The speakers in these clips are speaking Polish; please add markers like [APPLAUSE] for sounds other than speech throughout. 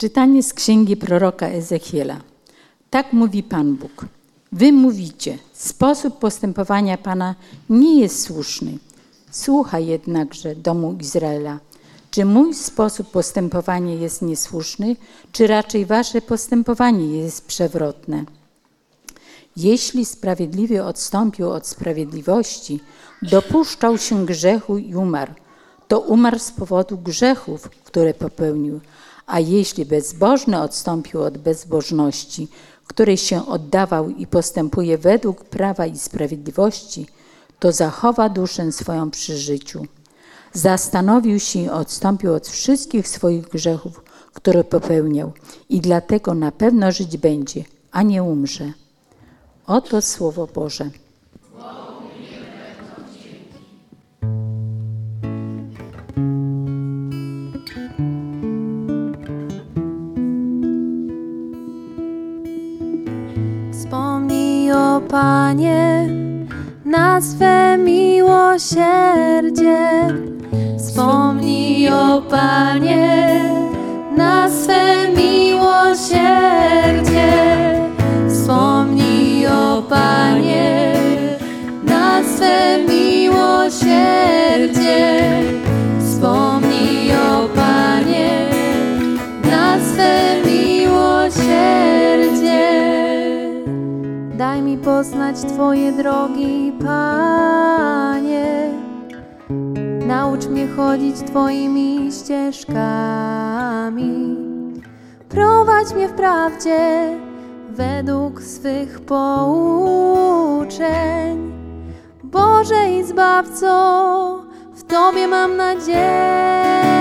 Czytanie z księgi proroka Ezechiela. Tak mówi Pan Bóg. Wy mówicie, sposób postępowania Pana nie jest słuszny. Słuchaj jednakże, domu Izraela. Czy mój sposób postępowania jest niesłuszny, czy raczej wasze postępowanie jest przewrotne? Jeśli sprawiedliwy odstąpił od sprawiedliwości, dopuszczał się grzechu i umarł, to umarł z powodu grzechów, które popełnił. A jeśli bezbożny odstąpił od bezbożności, której się oddawał i postępuje według prawa i sprawiedliwości, to zachowa duszę swoją przy życiu. Zastanowił się i odstąpił od wszystkich swoich grzechów, które popełniał, i dlatego na pewno żyć będzie, a nie umrze. Oto Słowo Boże. Wspomnij o Panie na swe miłosierdzie. Wspomnij o Panie na swe miłosierdzie. Wspomnij o Panie na swe miłosierdzie. Daj mi poznać Twoje drogi, Panie. Naucz mnie chodzić Twoimi ścieżkami. Prowadź mnie w prawdzie według swych pouczeń. Boże i Zbawco, w Tobie mam nadzieję.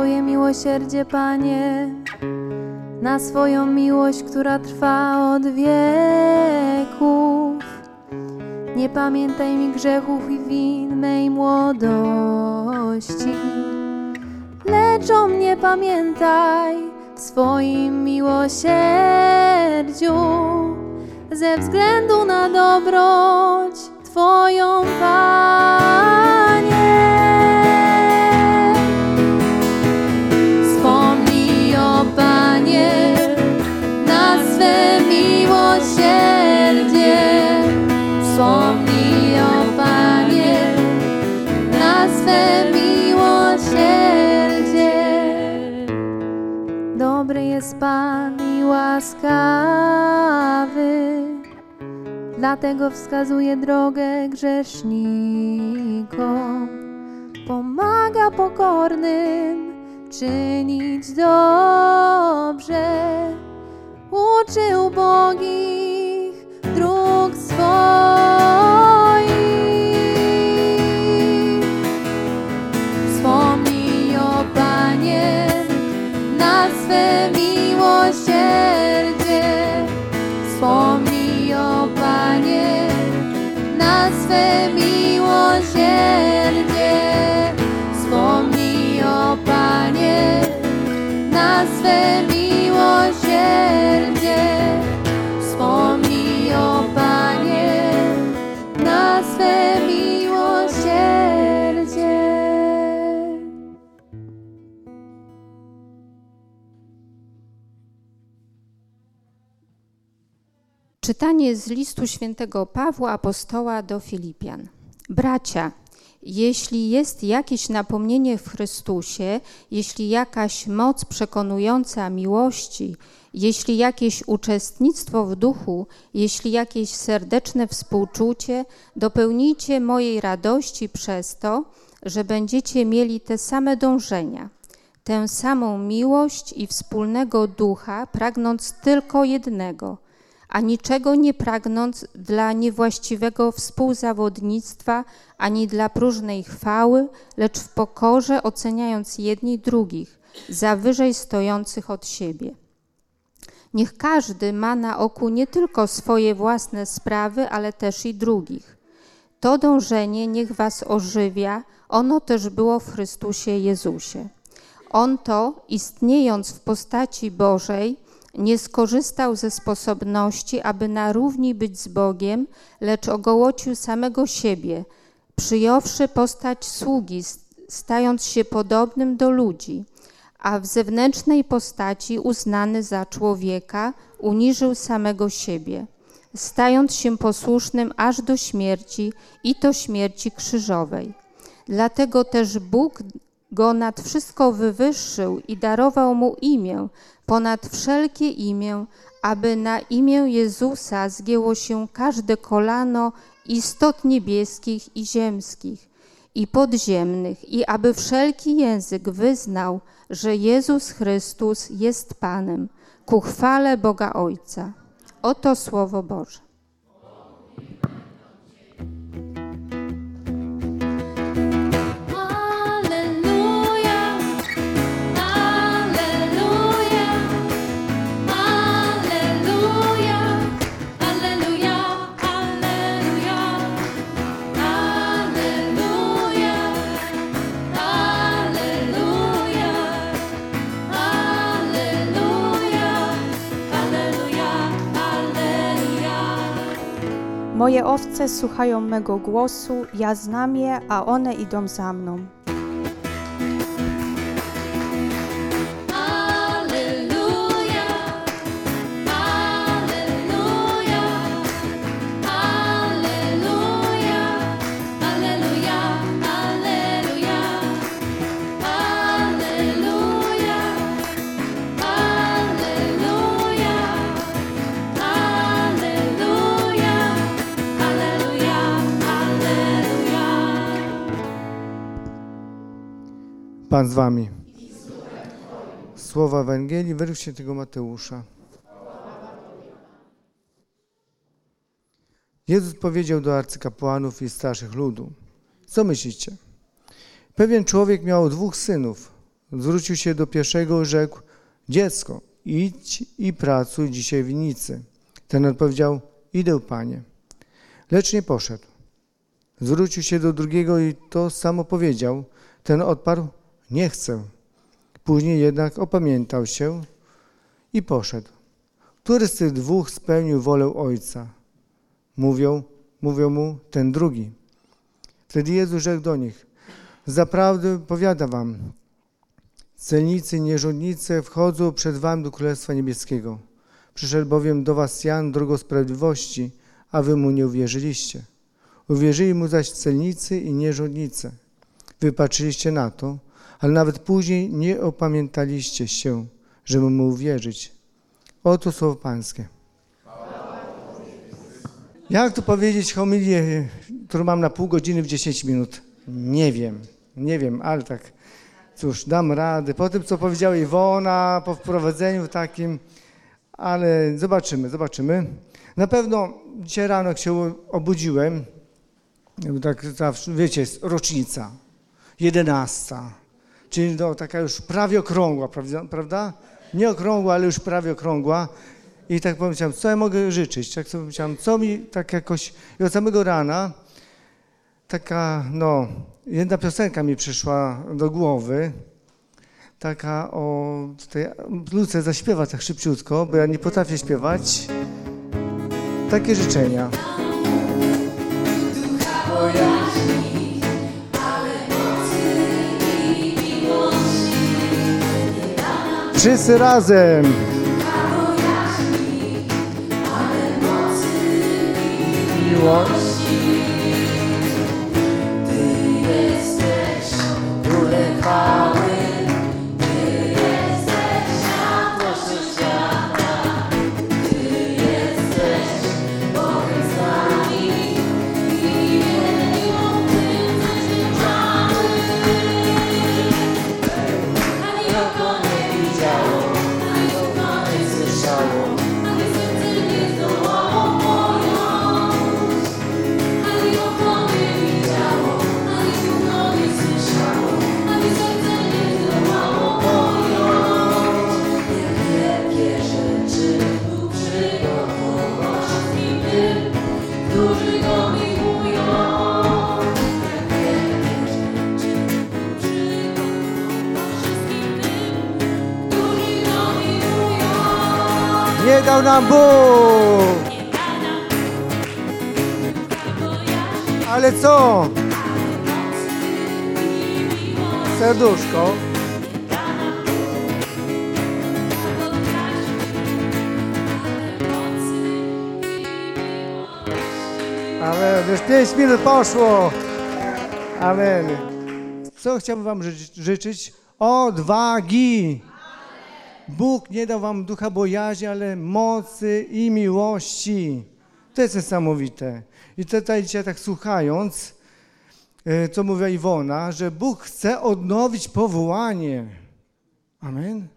Swoje miłosierdzie, Panie, na swoją miłość, która trwa od wieków. Nie pamiętaj mi grzechów i win mej młodości, lecz o mnie pamiętaj w swoim miłosierdziu, ze względu na dobroć Twoją, Panie. Pan i łaskawy, dlatego wskazuje drogę grzesznikom. Pomaga pokornym czynić dobrze, uczy ubogich dróg swoich. Swe miłosierdzie. Wspomnij o Panie na swe miłosierdzie. Czytanie z listu świętego Pawła apostoła do Filipian. Bracia, jeśli jest jakieś napomnienie w Chrystusie, jeśli jakaś moc przekonująca miłości, jeśli jakieś uczestnictwo w duchu, jeśli jakieś serdeczne współczucie, dopełnijcie mojej radości przez to, że będziecie mieli te same dążenia, tę samą miłość i wspólnego ducha, pragnąc tylko jednego – a niczego nie pragnąc dla niewłaściwego współzawodnictwa ani dla próżnej chwały, lecz w pokorze oceniając jedni drugich za wyżej stojących od siebie. Niech każdy ma na oku nie tylko swoje własne sprawy, ale też i drugich. To dążenie niech was ożywia, ono też było w Chrystusie Jezusie. On to, istniejąc w postaci Bożej, nie skorzystał ze sposobności, aby na równi być z Bogiem, lecz ogołocił samego siebie, przyjąwszy postać sługi, stając się podobnym do ludzi, a w zewnętrznej postaci uznany za człowieka, uniżył samego siebie, stając się posłusznym aż do śmierci i to śmierci krzyżowej. Dlatego też Bóg go nad wszystko wywyższył i darował mu imię, ponad wszelkie imię, aby na imię Jezusa zgięło się każde kolano istot niebieskich i ziemskich i podziemnych, i aby wszelki język wyznał, że Jezus Chrystus jest Panem, ku chwale Boga Ojca. Oto Słowo Boże. Moje owce słuchają mego głosu, ja znam je, a one idą za mną. Pan z wami. Słowa Ewangelii według świętego Mateusza. Jezus powiedział do arcykapłanów i starszych ludu: Co myślicie? Pewien człowiek miał dwóch synów. Zwrócił się do pierwszego i rzekł: Dziecko, idź i pracuj dzisiaj w winnicy. Ten odpowiedział: Idę, panie. Lecz nie poszedł. Zwrócił się do drugiego i to samo powiedział. Ten odparł: Nie chcę. Później jednak opamiętał się i poszedł. Który z tych dwóch spełnił wolę ojca? Mówią, mówią mu ten drugi. Wtedy Jezus rzekł do nich: Zaprawdę powiadam wam, celnicy i nierządnice wchodzą przed wami do Królestwa Niebieskiego. Przyszedł bowiem do was Jan, drogą sprawiedliwości, a wy mu nie uwierzyliście. Uwierzyli mu zaś celnicy i nierządnice. Wy patrzyliście na to, ale nawet później nie opamiętaliście się, żeby mu uwierzyć. Oto słowo Pańskie. Jak tu powiedzieć homilię, którą mam na pół godziny w 10 minut? Nie wiem, nie wiem, ale tak, cóż, dam radę. Po tym, co powiedziała Iwona, po wprowadzeniu takim, ale zobaczymy, zobaczymy. Na pewno dzisiaj rano, jak się obudziłem, tak zawsze, wiecie, jest rocznica, jedenasta, czyli no, taka już prawie okrągła, prawda? Nie okrągła, ale już prawie okrągła. I tak pomyślałem, co ja mogę życzyć? Tak sobie pomyślałem, co mi tak jakoś... I od samego rana taka, no, jedna piosenka mi przyszła do głowy, taka o... Tutaj Luce zaśpiewa tak szybciutko, bo ja nie potrafię śpiewać. Takie życzenia. Wszyscy razem. Miłość. Ty jesteś królem. Nie dał nam Bóg. Ale co? Serduszko. Amen. Już pięć minut poszło. Amen. Co chciałbym wam ży- życzyć? Odwagi. Bóg nie dał wam ducha bojaźni, ale mocy i miłości. To jest niesamowite. I tutaj dzisiaj tak słuchając, e, co mówiła Iwona, że Bóg chce odnowić powołanie. Amen.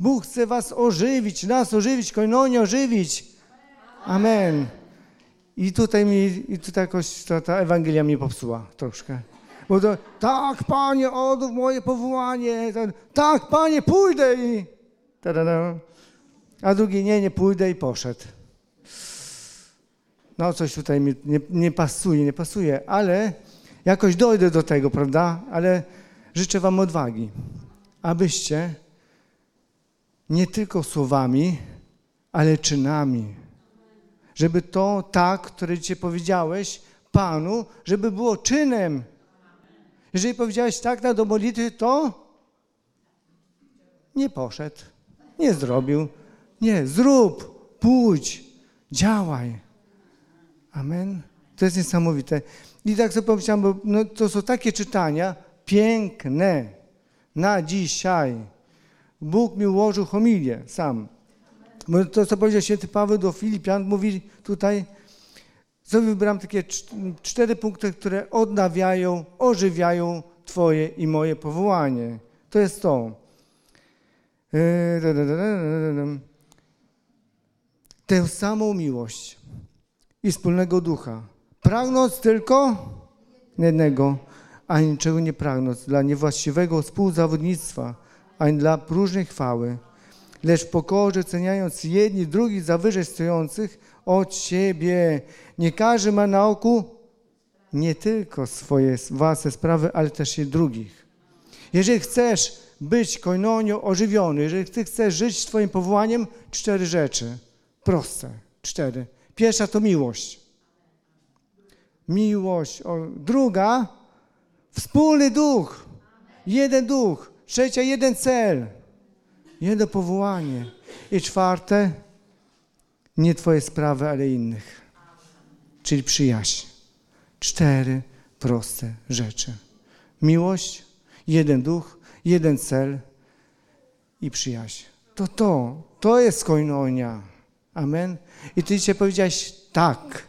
Bóg chce was ożywić, nas ożywić, koinonię ożywić. Amen. I tutaj mi, i tutaj jakoś ta, ta Ewangelia mnie popsuła troszkę. Bo to, tak, Panie, odłów moje powołanie. Tak, Panie, pójdę i... Ta-da-da. A drugi, nie, nie pójdę i poszedł. No coś tutaj mi nie, nie pasuje, nie pasuje, ale jakoś dojdę do tego, prawda? Ale życzę wam odwagi, abyście nie tylko słowami, ale czynami żeby to tak, które dzisiaj powiedziałeś Panu, żeby było czynem. Jeżeli powiedziałeś tak na do modlitwy, to nie poszedł, nie zrobił. Nie, zrób, pójdź, działaj. Amen. To jest niesamowite. I tak sobie pomyślałem, bo no, to są takie czytania piękne na dzisiaj. Bóg mi ułożył homilię sam. Bo to, co powiedział święty Paweł do Filipian, mówi tutaj, sobie wybrałem takie cz- cztery punkty, które odnawiają, ożywiają Twoje i moje powołanie. To jest to. Yy. Tę samą miłość i wspólnego ducha. Pragnąc tylko jednego, a niczego nie pragnąc, dla niewłaściwego współzawodnictwa, ani dla próżnej chwały lecz w pokorze ceniając jedni drugich za wyżej stojących od siebie. Nie każdy ma na oku nie tylko swoje własne sprawy, ale też i drugich. Jeżeli chcesz być koinonią ożywiony, jeżeli ty chcesz żyć Twoim powołaniem, cztery rzeczy. Proste, cztery. Pierwsza to miłość. Miłość. Druga, wspólny duch. Jeden duch. Trzecia, jeden cel. Jedno powołanie. I czwarte, nie Twoje sprawy, ale innych. Czyli przyjaźń. Cztery proste rzeczy. Miłość, jeden duch, jeden cel i przyjaźń. To to, to jest koinonia. Amen. I Ty dzisiaj powiedziałeś tak,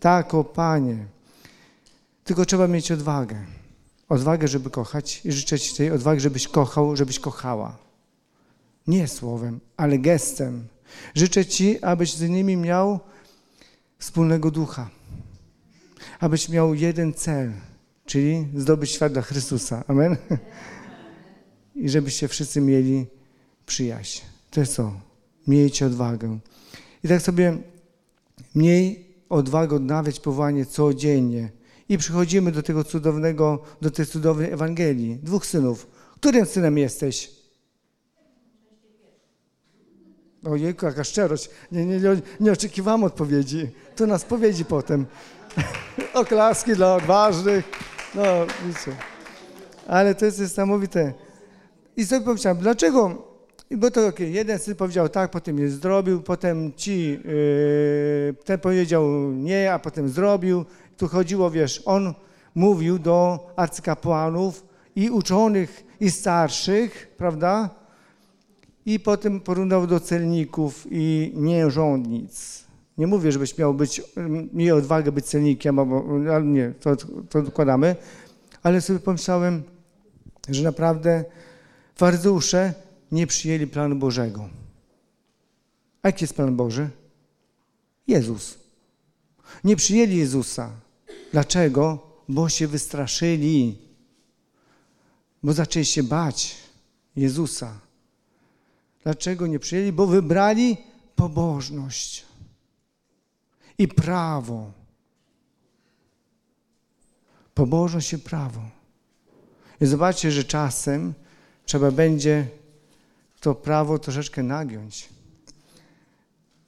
tak, o Panie. Tylko trzeba mieć odwagę. Odwagę, żeby kochać i życzę Ci tej odwagi, żebyś kochał, żebyś kochała. Nie słowem, ale gestem. Życzę Ci, abyś z nimi miał wspólnego ducha. Abyś miał jeden cel, czyli zdobyć świat dla Chrystusa. Amen? I żebyście wszyscy mieli przyjaźń. To jest co? Miejcie odwagę. I tak sobie miej odwagę odnawiać powołanie codziennie. I przychodzimy do tego cudownego, do tej cudownej Ewangelii. Dwóch synów. Którym synem jesteś? Ojejku, jaka szczerość. Nie, nie, nie, nie oczekiwałem odpowiedzi. To na spowiedzi potem. [LAUGHS] Oklaski dla odważnych. No, wiecie. Ale to jest niesamowite. I sobie pomyślałem, dlaczego? Bo to okay, jeden syn powiedział tak, potem je zrobił, potem ci, yy, ten powiedział nie, a potem zrobił. Tu chodziło, wiesz, on mówił do arcykapłanów i uczonych, i starszych, prawda? I potem porównał do celników i nierządnic. Nie mówię, żebyś miał być, miej odwagę być celnikiem, albo, ale nie, to, to dokładamy. Ale sobie pomyślałem, że naprawdę faryzeusze nie przyjęli planu Bożego. A jaki jest plan Boży? Jezus. Nie przyjęli Jezusa. Dlaczego? Bo się wystraszyli. Bo zaczęli się bać Jezusa. Dlaczego nie przyjęli? Bo wybrali pobożność i prawo. Pobożność i prawo. I zobaczcie, że czasem trzeba będzie to prawo troszeczkę nagiąć.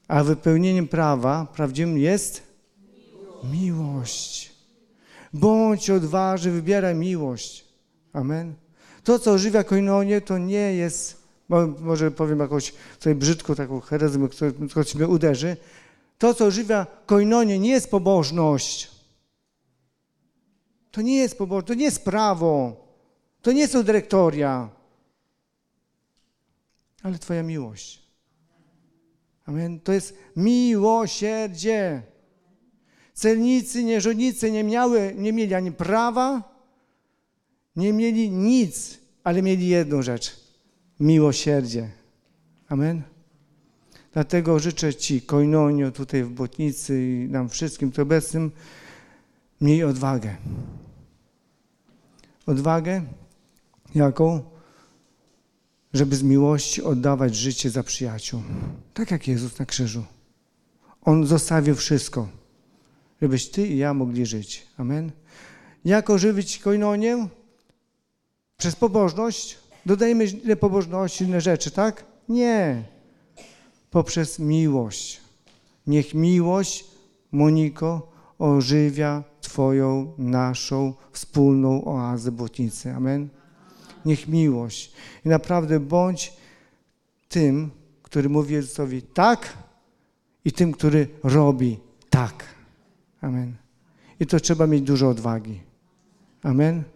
A wypełnieniem prawa prawdziwym jest miłość. Bądź odważny, wybieraj miłość. Amen. To, co ożywia koinonię, to nie jest, może powiem jakąś tutaj brzydko taką herezję, która ktoś mnie uderzy. To, co ożywia koinonię, nie jest pobożność. To nie jest pobożność, to nie jest prawo. To nie są dyrektoria. Ale Twoja miłość. Amen. To jest miłosierdzie. Celnicy, nierządnicy nie, miały, nie mieli ani prawa, nie mieli nic, ale mieli jedną rzecz miłosierdzie. Amen. Dlatego życzę Ci, Koinonio, tutaj w Botnicy i nam wszystkim tu obecnym, miej odwagę. Odwagę jaką? Żeby z miłości oddawać życie za przyjaciół. Tak jak Jezus na krzyżu. On zostawił wszystko, żebyś Ty i ja mogli żyć. Amen. Jak ożywić koinonię? Przez pobożność? Dodajemy ile pobożności, inne rzeczy, tak? Nie. Poprzez miłość. Niech miłość, Moniko, ożywia Twoją, naszą wspólną oazę błotnicy. Amen. Niech miłość. I naprawdę bądź tym, który mówi Jezusowi tak i tym, który robi tak. Amen. I to trzeba mieć dużo odwagi. Amen.